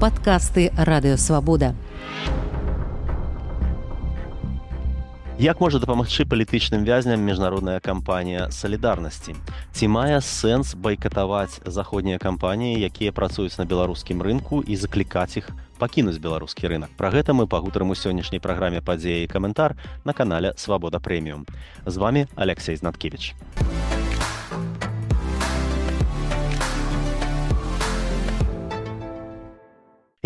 падкасты радыёвабода. Як можа дапамагчы палітычным вязням міжнародная кампанія салідарнасці? Ці мае сэнс байкатаваць заходнія кампаніі, якія працуюць на беларускім рынку і заклікаць іх пакінуць беларускі рынок. Пра гэта мы пагутарым у сённяшняй праграме падзеі каментар на канале Свабода прэміум. З вами Алексей Знаткевич.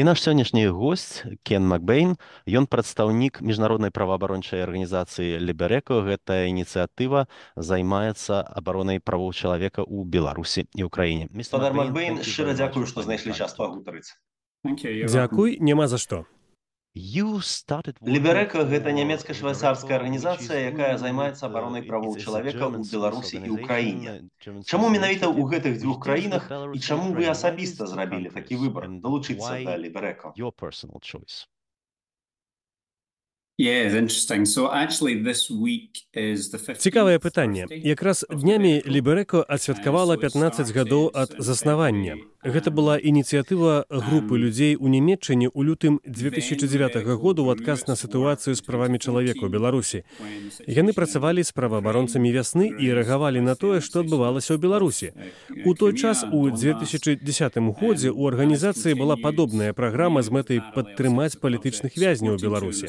І наш сённяшні госць Кен Макбейн, ён прадстаўнік міжнароднай праваабарончай арганізацыі Ліберэко. Гэтая ініцыятыва займаецца абаронай правоў чалавека ў Беларусі і ўкраіне. Містер Макбейн, шчыра дзякую, што знайшлі час пагутарыць. Дзякуй, няма за што. Ліберэка гэта нямецка-швейцарская арганізацыя, якая займаецца абаронай правоў чалавека ў Беларусі і ўкраіне. Чаму менавіта ў гэтых дзвюх краінах і чаму вы асабіста зрабілі такі выбар далучыцца да ліберэка? Цікавае пытанне. Якраз днямі Ліберэко адсвяткавала 15 гадоў ад заснавання. Гэта была ініцыятыва групы людзей у нямметчане ў лютым 2009 году ў адказ на сітуацыю з правамі чалавека ў Беларусі. Яны працавалі з праваабаронцамі вясны і рэагавалі на тое, што адбывалася ў Беларусі. У той час у 2010 годзе ў арганізацыі была падобная праграма з мэтай падтрымаць палітычных вязняў у Беларусі.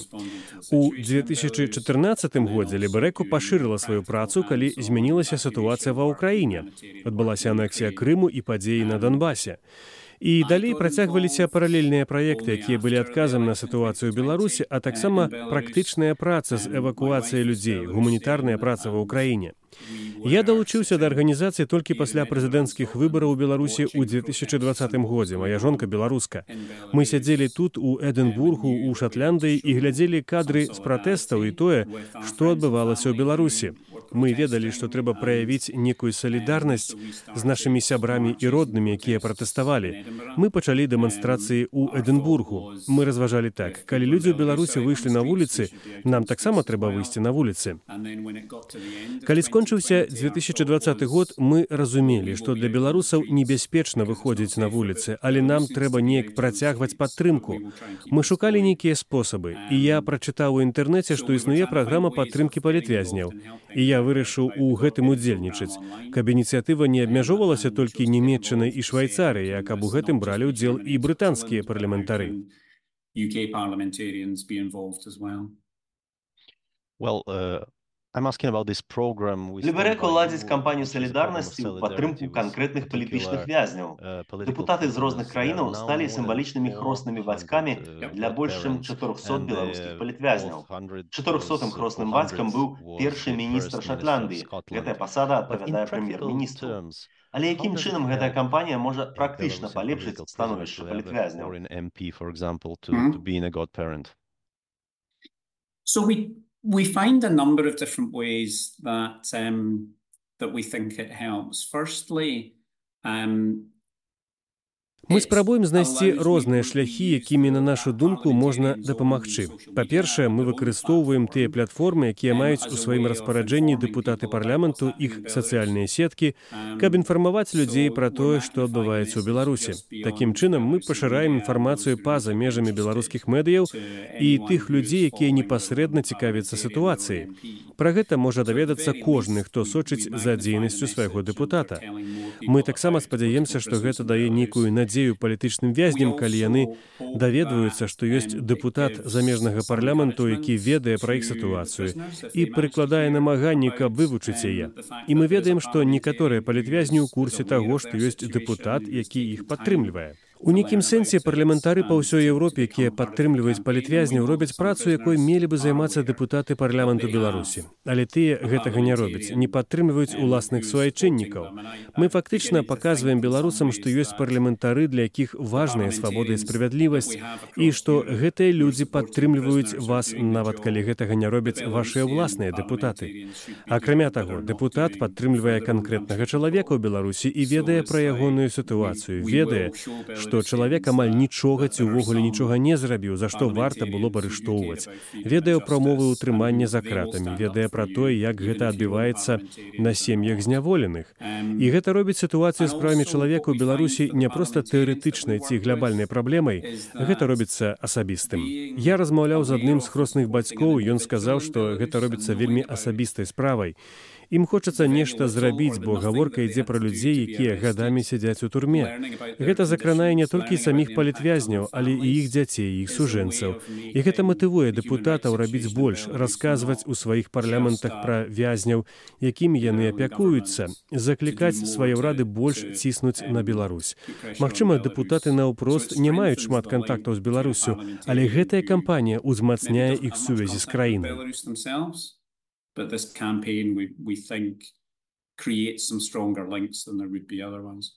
У 2014 годзе Ліберэку пашырыла сваю працу, калі змянілася сітуацыя ва ўкраіне. Адбылася анексія Крыму і падзеі на Донбасе. І далей працягваліся паралельныя праекты, якія былі адказам на сітуацыю Беларусі, а таксама практычная праца з эвакуацыяй людзей, гуманітарная праца ва ўкраіне. Я далучыўся да арганізацыі толькі пасля прэзідэнцкіх выбараў у Беларусі ў 2020 годзе. Мая жонка беларуска. Мы сядзелі тут у Эдэнбургу у Шатляндыі і глядзелі кадры з пратэстаў і тое, што адбывалася ў Беларусі. Мы ведалі, што трэба праявіць некую салідарнасць з нашымі сябрамі і роднымі, якія пратэставалі. Мы пачалі дэманстрацыі ў Эдэнбургу. Мы разважалі так. Калі людзі ў Беларусі выйшлі на вуліцы, нам таксама трэба выйсці на вуліцы. Калі скончыўся 2020 год, мы разумелі, што для беларусаў небяспечна выходзіць на вуліцы, але нам трэба неяк працягваць падтрымку. Мы шукалі нейкія спосабы. І я прачытаў у інтэрнэце, што існуе праграма падтрымкі палітвязняў. І я вырашыў у гэтым удзельнічаць, каб ініцыятыва не абмяжоўвалася толькі нямметчанай і швайцарыі, каб у гэтым бралі ўдзел і брытанскія парламентары. Well, uh... Ліберэко ладзіць кампанію салідарнасці ў падтрымку канкрэтных палітычных вязняў. Дэпутаты з розных краінаў сталі сімвалічнымі хроснымі бацькамі для больш чым 400 беларускіх палітвязняў. 400 хросным бацькам быў першы міністр Шатландыі. Гэтая пасада адпавядае прэм'ер-міністру. Але якім чынам гэтая кампанія можа практычна палепшыць становішча палітвязняў? So we we find a number of different ways that um, that we think it helps. Firstly, um, Мы спрабуем знайсці розныя шляхі, якімі на нашу думку можна дапамагчы. Па-першае, мы выкарыстоўваем тыя платформы, якія маюць у сваім распараджэнні дэпутаты парламенту іх сацыяльныя сеткі, каб інфармаваць людзей пра тое, што адбываецца ў Беларусі. Такім чынам мы пашыраем інфармацыю па-за межамі беларускіх медыяў і тых людзей, якія непасрэдна цікавяцца сітуацыяй. Пра гэта можа даведацца кожны, хто сочыць за дзейнасцю свайго дэпутата. Мы таксама спадзяемся, што гэта дае нейкую надзею надзею палітычным вязням, калі яны даведваюцца, што ёсць дэпутат замежнага парламенту, які ведае пра іх сітуацыю і прыкладае намаганні, каб вывучыць яе. І мы ведаем, што некаторыя палітвязні ў курсе таго, што ёсць дэпутат, які іх падтрымлівае. У нейкім сэнсе парламентары па ўсёй Еўропе, якія падтрымліваюць палітвязняў, робяць працу, якой мелі бы займацца дэпутаты парламенту Беларусі. Але тыя гэтага не робяць, не падтрымліваюць уласных суайчыннікаў. Мы фактычна паказваем беларусам, што ёсць парламентары, для якіх важная свабода і справядлівасць і што гэтыя людзі падтрымліваюць вас нават калі гэтага не робяць вашыя ўласныя дэпутаты. Акрамя таго, дэпутат падтрымлівае канкрэтнага чалавека ў Беларусі і ведае пра ягоную сітуацыю, ведае, што што чалавек амаль нічога ці ўвогуле нічога не зрабіў, за што варта было б арыштоўваць. Ведае прамовы ўтрымання за кратамі, ведае пра тое, як гэта адбіваецца на сем'ях зняволеных. І гэта робіць сітуацыю з правамі чалавека ў Беларусі не проста тэарэтычнай ці глябальнай праблемай, гэта робіцца асабістым. Я размаўляў з адным з хросных бацькоў, ён сказаў, што гэта робіцца вельмі асабістай справай. Ім хочацца нешта зрабіць, бо гаворка ідзе пра людзей, якія гадамі сядзяць у турме. Гэта закранае не толькі саміх палітвязняў, але і іх дзяцей, іх сужэнцаў. І гэта матывуе дэпутатаў рабіць больш, расказваць у сваіх парламентах пра вязняў, якімі яны апякуюцца, заклікаць свае ўрады больш ціснуць на Беларусь. Магчыма, дэпутаты наўпрост не маюць шмат кантактаў з Беларусю, але гэтая кампанія ўзмацняе іх сувязі з краінай. But this campaign we, we think creates some stronger links than there would be otherwise.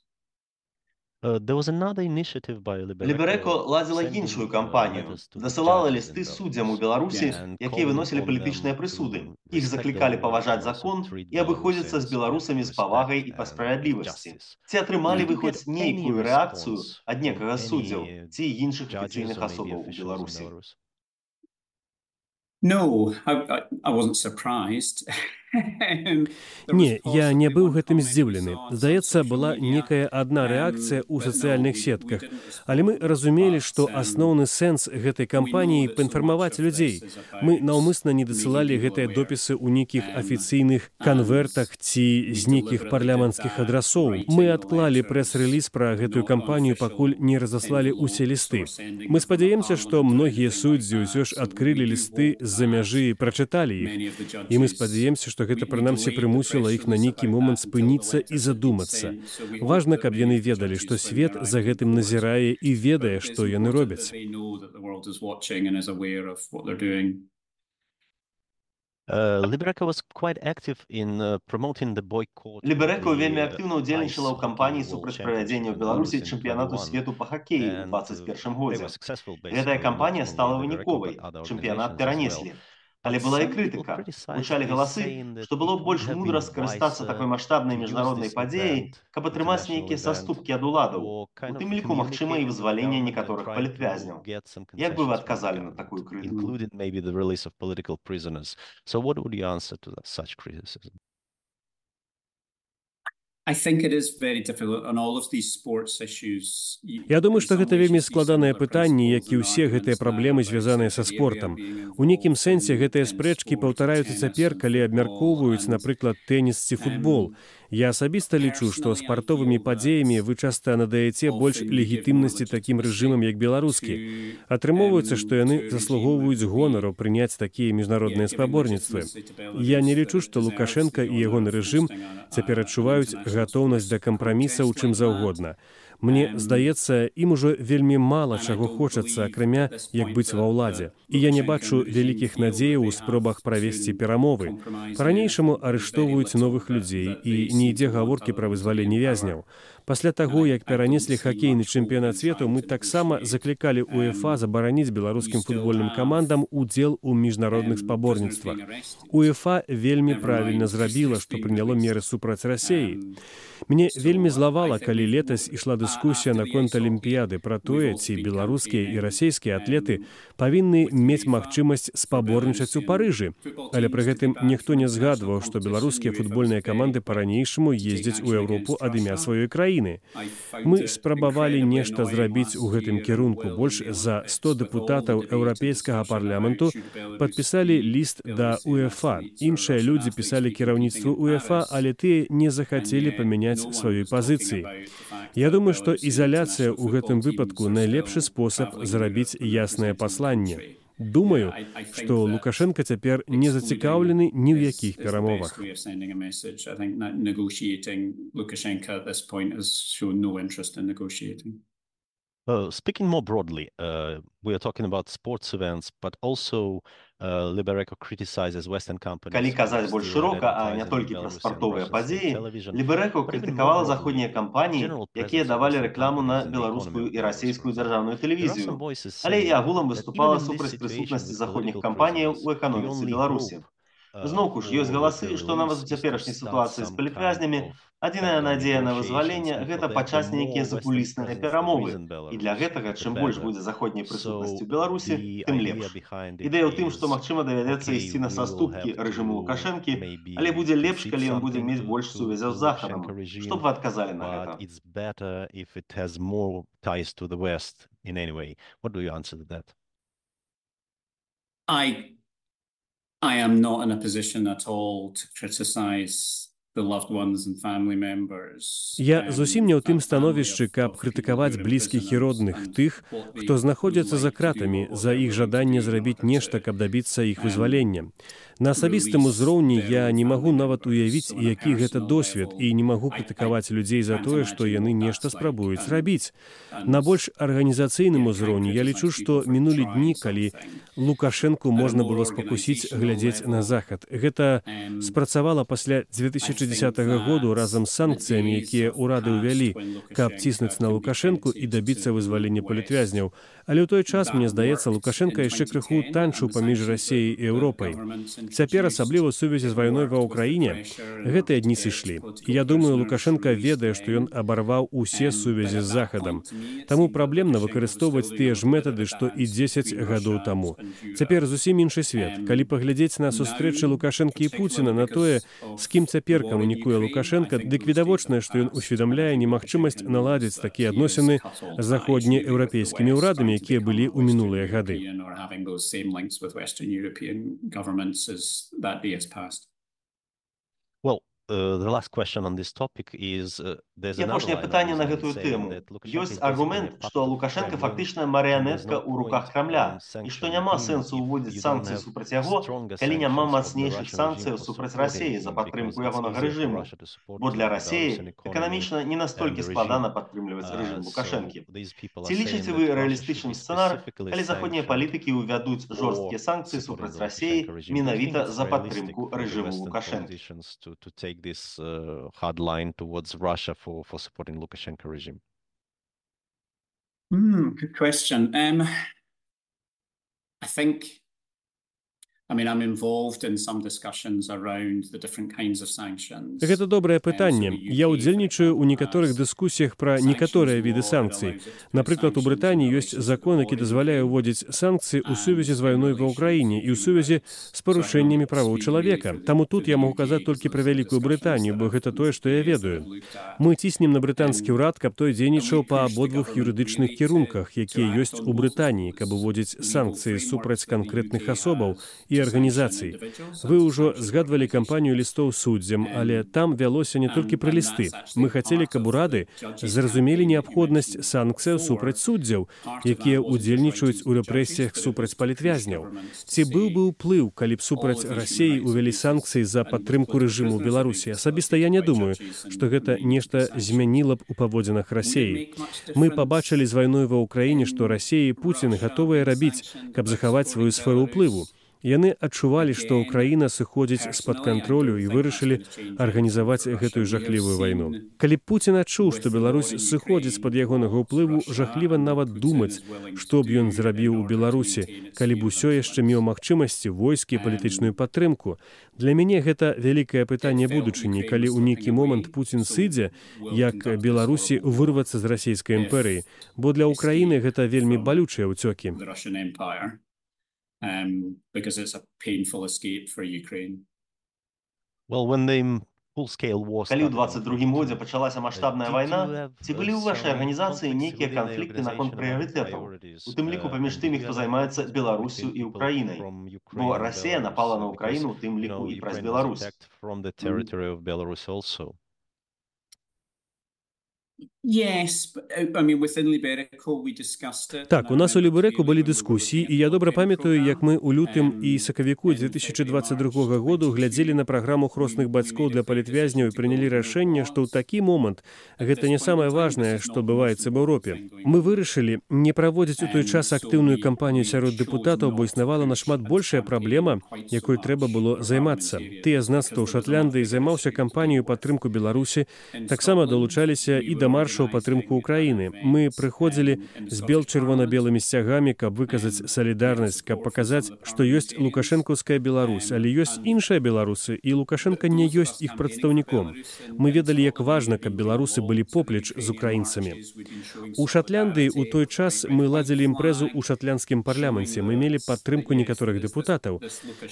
Лібереко ладзіла іншую кампанію, дасылала лісты суддзям у Беларусі, якія выносілі палітычныя прысуды. Іх заклікалі паважаць закон і абыходзіцца з беларусамі з павагай і па справядлівасці. Ці атрымалі вы хоць нейкую рэакцыю ад некага суддзяў ці іншых афіцыйных асобаў у Беларусі? No, I, I, I wasn't surprised. Не, я не быў гэтым здзіўлены. Здаецца, была некая адна рэакцыя ў сацыяльных сетках. Але мы разумелі, што асноўны сэнс гэтай кампаніі паінфармаваць людзей. Мы наўмысна не дасылалі гэтыя допісы ў нейкіх афіцыйных канвертах ці з нейкіх парламанцкіх адрасоў. Мы адклалі прэс-рэліз пра гэтую кампанію, пакуль не разаслалі ўсе лісты. Мы спадзяемся, што многія суддзі ўсё ж адкрылі лісты з-за мяжы і прачыталі іх. І мы спадзяемся, што гэта прынамсі прымусіла іх на нейкі момант спыніцца і задумацца. Важна, каб яны ведалі, што свет за гэтым назірае і ведае, што яны робяць. Ліберэка вельмі актыўна ўдзельнічала ў кампаніі супраць правядзення ў Беларусі чэмпіянату свету па хакеі ў 21 годзе. Гэтая кампанія стала выніковай, чэмпіянат перанеслі. Але была і крытыка. Гучалі галасы, што было больш мудра скарыстацца такой маштабнай міжнароднай падзеяй, каб атрымаць нейкія саступкі ад уладаў. У тым ліку магчыма і вызваленне некаторых палітвязняў. Як бы вы адказалі на такую крытыку? Я думаю, што гэта вельмі складанае пытанне, як і ўсе гэтыя праблемы звязаныя са спортам. У нейкім сэнсе гэтыя спрэчкі паўтараюцца цяпер, калі абмяркоўваюць, напрыклад, тэніс ці футбол. Я асабіста лічу, што спартовымі падзеямі вы часта надаяце больш легітымнасці такім рэжымам, як беларускі. Атрымоўваецца, што яны заслугоўваюць гонару прыняць такія міжнародныя спаборніцтвы. Я не лічу, што Лукашенко і ягоны рэжым цяпер адчуваюць гатоўнасць да кампраміса ў чым заўгодна. Мне здаецца, ім ужо вельмі мала чаго хочацца, акрамя як быць ва ўладзе. І я не бачу вялікіх надзеяў у спробах правесці перамовы. Па-ранейшаму арыштоўваюць новых людзей і не ідзе гаворкі пра вызваленне вязняў. Пасля таго, як перанеслі хакейны чэмпіянат свету, мы таксама заклікалі УЕФА забараніць беларускім футбольным камандам удзел у міжнародных спаборніцтвах. УЕФА вельмі правільна зрабіла, што прыняло меры супраць рассеі. Мне вельмі злавала, калі летась ішла дыскусія наконт алімпіяды пра тое, ці беларускія і расійскія атлеты павінны мець магчымасць спаборнічаць у парыжы. Але пры гэтым ніхто не згадваў, што беларускія футбольныя каманды па-ранейшаму ездзяць у Еўропу ад імя сваёй краіны. Мы спрабавалі нешта зрабіць у гэтым кірунку больш за 100 дэпутатаў еўрапейскага парламенту падпісалі ліст да УЕФА. Іншыя людзі пісалі кіраўніцтву УЕФА, але тыя не захацелі памяняць сваёй пазіцыі. Я думаю, што ізаляцыя ў гэтым выпадку найлепшы спосаб зрабіць яснае пасланне. Думаю, што Лукашенко цяпер не зацікаўлены ні ў якіх перамовах. Uh, speaking more broadly, uh, we are talking about sports events, but also Калі казаць больш шырока, а не толькі пра спартовыя падзеі, Ліберэко крытыкавала заходнія кампаніі, якія давалі рэкламу на беларускую і расійскую дзяржаўную тэлевізію. Але і агулам выступала супраць прысутнасці заходніх кампаніяў у эканоміцы Беларусі. Зноўку ж ёсць галасы, што нават у цяперашняй сітуацыі з палітвязнямі адзіная надзея на вызваленне гэта пачаць нейкія закулісныя перамовы. І для гэтага чым больш будзе заходняй прысутнасці ў Беларусі, тым лепш. Ідэя ў тым, што магчыма давядзецца ісці на саступкі рэжыму Лукашэнкі, але будзе лепш, калі ён будзе мець больш сувязяў з захадам. Што б вы адказалі на гэта? in any way. What do you answer to that? I I am not in a position at all to criticize Я зусім не ў тым становішчы, каб крытыкаваць блізкіх і родных тых, хто знаходзяцца за кратамі за іх жаданне зрабіць нешта, каб дабіцца іх вызвалення. На асабістым узроўні я не магу нават уявіць, які гэта досвед і не магу крытыкаваць людзей за тое, што яны нешта спрабуюць рабіць. На больш арганізацыйным узроўні я лічу, што мінулі дні, калі Лукашэнку можна было спакусіць глядзець на захад. Гэта спрацавала пасля 2010 году разам з санкцыямі, якія ўрады ўвялі, каб ціснуць на Лукашэнку і дабіцца вызвалення палітвязняў. Але ў той час мне здаецца, Лукашенко яшчэ крыху танчыў паміж рассеяй і Еўропай. Цяпер асабліва сувязі з вайной ва ўкраіне гэтыя дні сышлі. Я думаю, Лукашенко ведае, што ён абарваў усе сувязі з захадам. Таму праблемна выкарыстоўваць тыя ж метады, што і 10 гадоў таму. Цяпер зусім іншы свет. Калі паглядзець на сустрэчы Лукашэнкі і Пуціна на тое, з кім цяпер камунікуе Лукашенко, дык відавочнае, што ён усведамляе немагчымасць наладзіць такія адносіны з заходнееўрапейскімі ўрадамі, якія былі ў мінулыя гады. Well, the last question on this topic is uh, І апошняе пытанне на гэтую тэму. Ёсць аргумент, што Лукашенко фактычна марыянетка ў руках крамля і што няма сэнсу ўводзіць санкцыі супраць яго, калі няма мацнейшых санкцыяў супраць рассеі за падтрымку ягонага рэжыму. Бо для рассеі эканамічна не настолькі складана падтрымліваць рэжым Лукашэнкі. Ці лічыце вы рэалістычным сцэнар, калі заходнія палітыкі ўвядуць жорсткія санкцыі супраць рассеі менавіта за падтрымку рэжыму Лукашэнкі? For, for supporting Lukashenko regime? Mm, good question. Um, I think Гэта добрае пытанне. Я ўдзельнічаю ў некаторых дыскусіях пра некаторыя віды санкцый. Напрыклад, у Брытаніі ёсць закон, які дазваляе ўводзіць санкцыі ў сувязі з вайной ва ўкраіне і ў сувязі з парушэннямі правоў чалавека. Таму тут я магу казаць толькі пра вялікую Брытанію, бо гэта тое, што я ведаю. Мы ціснем на брытанскі ўрад, каб той дзейнічаў па абодвух юрыдычных кірунках, якія ёсць у Брытаніі, каб уводзіць санкцыі супраць канкрэтных асобаў і арганізацый. Вы ўжо згадвалі кампанію лістоў суддзям, але там вялося не толькі пра лісты. Мы хацелі, каб урады зразумелі неабходнасць санкцыяў супраць суддзяў, якія ўдзельнічаюць у рэпрэсіях супраць палітвязняў. Ці быў бы ўплыў, калі б супраць рассеі ўвялі санкцыі за падтрымку рэжыму Беларусі. Асабіста я не думаю, што гэта нешта змяніла б у паводзінах рассеі. Мы пабачылі з вайной ва ўкраіне, што рассеі Пуціны гатовыя рабіць, каб захаваць сваю сферу ўплыву. Яны адчувалі, што ўкраіна сыходзіць з-пад кантролю і вырашылі арганізаваць гэтую жахлівую вайну. Калі Пуін адчуў, што Беларусь сыходзіць з-пад ягонага ўплыву, жахліва нават думаць, што б ён зрабіў у Беларусі, калі б усё яшчэ меў магчымасці войскі палітычную падтрымку. Для мяне гэта вялікае пытанне будучыні, калі ў нейкі момант Пуін сыдзе, як Беларусі вырвацца з расійскай імперыі, бо для ўкраіны гэта вельмі балючыя ўцёкі um, because it's a painful escape for Ukraine. Well, when they Калі ў 22 годзе пачалася маштабная вайна, ці былі ў вашай арганізацыі нейкія канфлікты наконт прыярытэтаў, у тым ліку паміж тымі, хто займаецца Беларусю і Украінай. Бо Расія напала на Украіну у тым ліку і праз Беларусь. Так, у нас у Ліберэку былі дыскусіі, і я добра памятаю, як мы ў лютым і сакавіку 2022 году глядзелі на праграму хросных бацькоў для палітвязняў і прынялі рашэнне, што ў такі момант гэта не самае важнае, што адбываецца в Еўропе. Мы вырашылі не праводзіць у той час актыўную кампанію сярод дэпутатаў, бо існавала нашмат большая праблема, якой трэба было займацца. Тыя з нас, хто ў Шатландыі займаўся кампанію падтрымку Беларусі, таксама далучаліся і да марш ў падтрымку ўкраіны мы прыходзілі з бел чырвона-белымі сцягамі каб выказаць салідарнасць каб паказаць што ёсць лукашэнкаўская Беларусь але ёсць іншыя беларусы і лукашенко не ёсць іх прадстаўніком. Мы ведалі як важна каб беларусы былі поплеч з украінцамі. У шатландыі у той час мы ладзілі імпрэзу ў шатландскім парламенце. Мы мелі падтрымку некаторых депутатаў.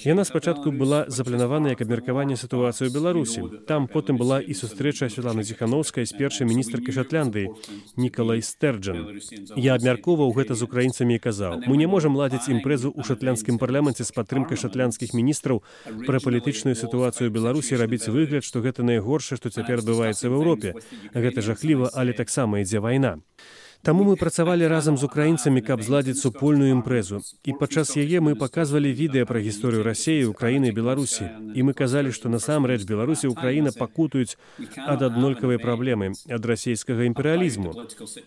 Яна спачатку была запланавана як абмеркаванне сітуацыю беларусі. Там потым была і сустрэча святлана ціхановская з першай міністркай шатландыі ніколай стерджан. Я абмяркоўваў гэта з украінцамі і казаў мы не можам ладзіць імпрэзу ў шатландскім парламенце з падтрымкай шатландскіх міністраў пра палітычную сітуацыю беларусі рабіць выгляд што гэта найгоршае што цяпер адбываецца в Еўропе. Гэта жахліва але таксама ідзе вайна Таму мы працавалі разам з украінцамі, каб зладзіць супольную імпрэзу. І падчас яе мы паказвалі відэа пра гісторыю рассеі, Украіны і Беларусі. І мы казалі, што насамрэч Беларусі Украіна пакутаюць ад аднолькавай праблемы ад расійскага імперыялізму.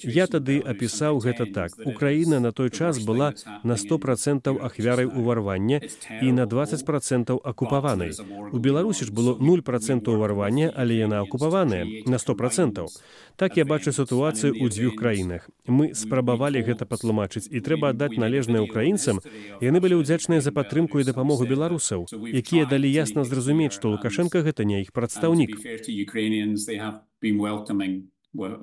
Я тады апісаў гэта так. Украіна на той час была на 100% ахвярай уварвання і на 20% акупаванай. У Беларусі ж было 0% уварвання, але яна акупаваная на 100%. Так я бачу сітуацыю ў дзвюх краінах. Мы спрабавалі гэта патлумачыць і трэба аддаць належнае ўкраінцам. Яны былі ўдзячныя за падтрымку і дапамогу беларусаў, якія далі ясна зразумець, што Лукашенко гэта не іх прадстаўнік.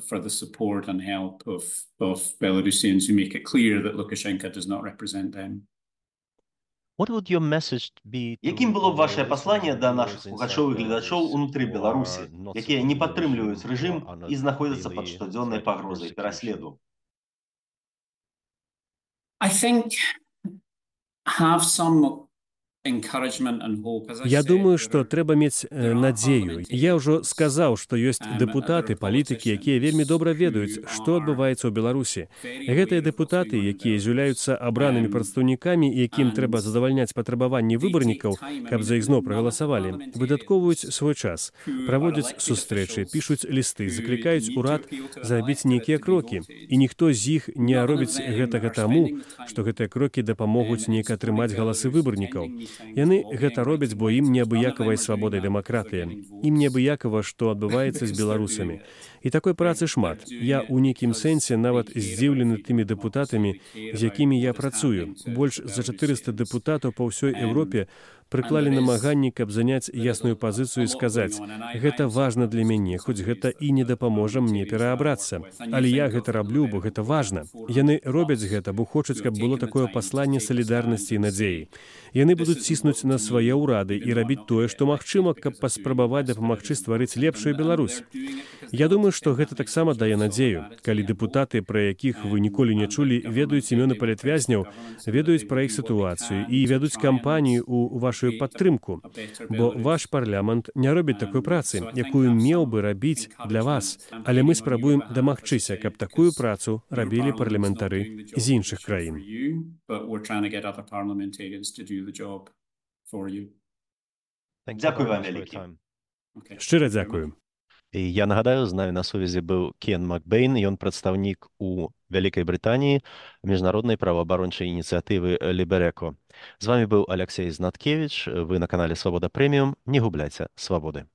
for the support and help of, of Belarusians who make it clear that Lukashenko does not represent them. Якім было б ваше пасланне да нашых слухачоў і гледачоў унутры Беларусі, якія не падтрымліваюць рэжым і знаходзяцца пад штодзённай пагрозай пераследу? I think have some Я думаю, што трэба мець надзею. Я ўжо сказаў, што ёсць дэпутаты, палітыкі, якія вельмі добра ведаюць, што адбываецца ў Беларусі. Гэтыя дэпутаты, якія з'яўляюцца абранымі прадстаўнікамі, якім трэба задавальняць патрабаванні выбарнікаў, каб за іх зноў прагаласавалі, выдаткоўваюць свой час, праводзяць сустрэчы, пішуць лісты, заклікаюць урад зрабіць нейкія крокі. І ніхто з іх не робіць гэтага таму, што гэтыя крокі дапамогуць неяк атрымаць галасы выбарнікаў. Яны гэта робяць, бо ім неабыякавай свабодай дэмакратыя. Ім неабыякава, што адбываецца з беларусамі. І такой працы шмат. Я ў нейкім сэнсе нават здзіўлены тымі дэпутатамі, з якімі я працую. Больш за 400 дэпутатаў па ўсёй Еўропе прыклалі намаганні, каб заняць ясную пазіцыю і сказаць: гэта важна для мяне, хоць гэта і не дапаможа мне пераабрацца. Але я гэта раблю, бо гэта важна. Яны робяць гэта, бо хочуць, каб было такое пасланне салідарнасці і надзеі. Яны будуць ціснуць на свае ўрады і рабіць тое, што магчыма, каб паспрабаваць дапамагчы стварыць лепшую Беларусь. Я думаю, што гэта таксама дае надзею, калі дэпутаты, пра якіх вы ніколі не чулі, ведаюць імёны палітвязняў, ведаюць пра іх сітуацыю і вядуць кампанію ў вашу вашую падтрымку бо ваш парламент не робіць такой працы якую меў бы рабіць для вас. Але мы спрабуем дамагчыся каб такую працу рабілі парламентары з іншых краін дзякую вам вялікі шчыра дзякую Я нагадаю з намі на сувязі быў кен макбейн ён прадстаўнік у вялікай брытаніі міжнароднай праваабарончай ініцыятывы лібереко з вами быў алексей знаткевич. Вы на канале свабода прэміум не губляйце свабоды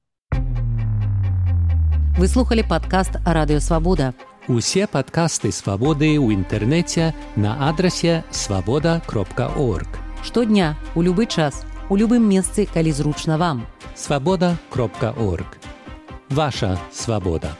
вы слухали падкаст радыёвабода усе падкасты свабоды ў інтэрнэце на адрасе свабода кропка орг штодня у любы час у любым месцы калі зручна вам. Свабода кропка орг ваша свабода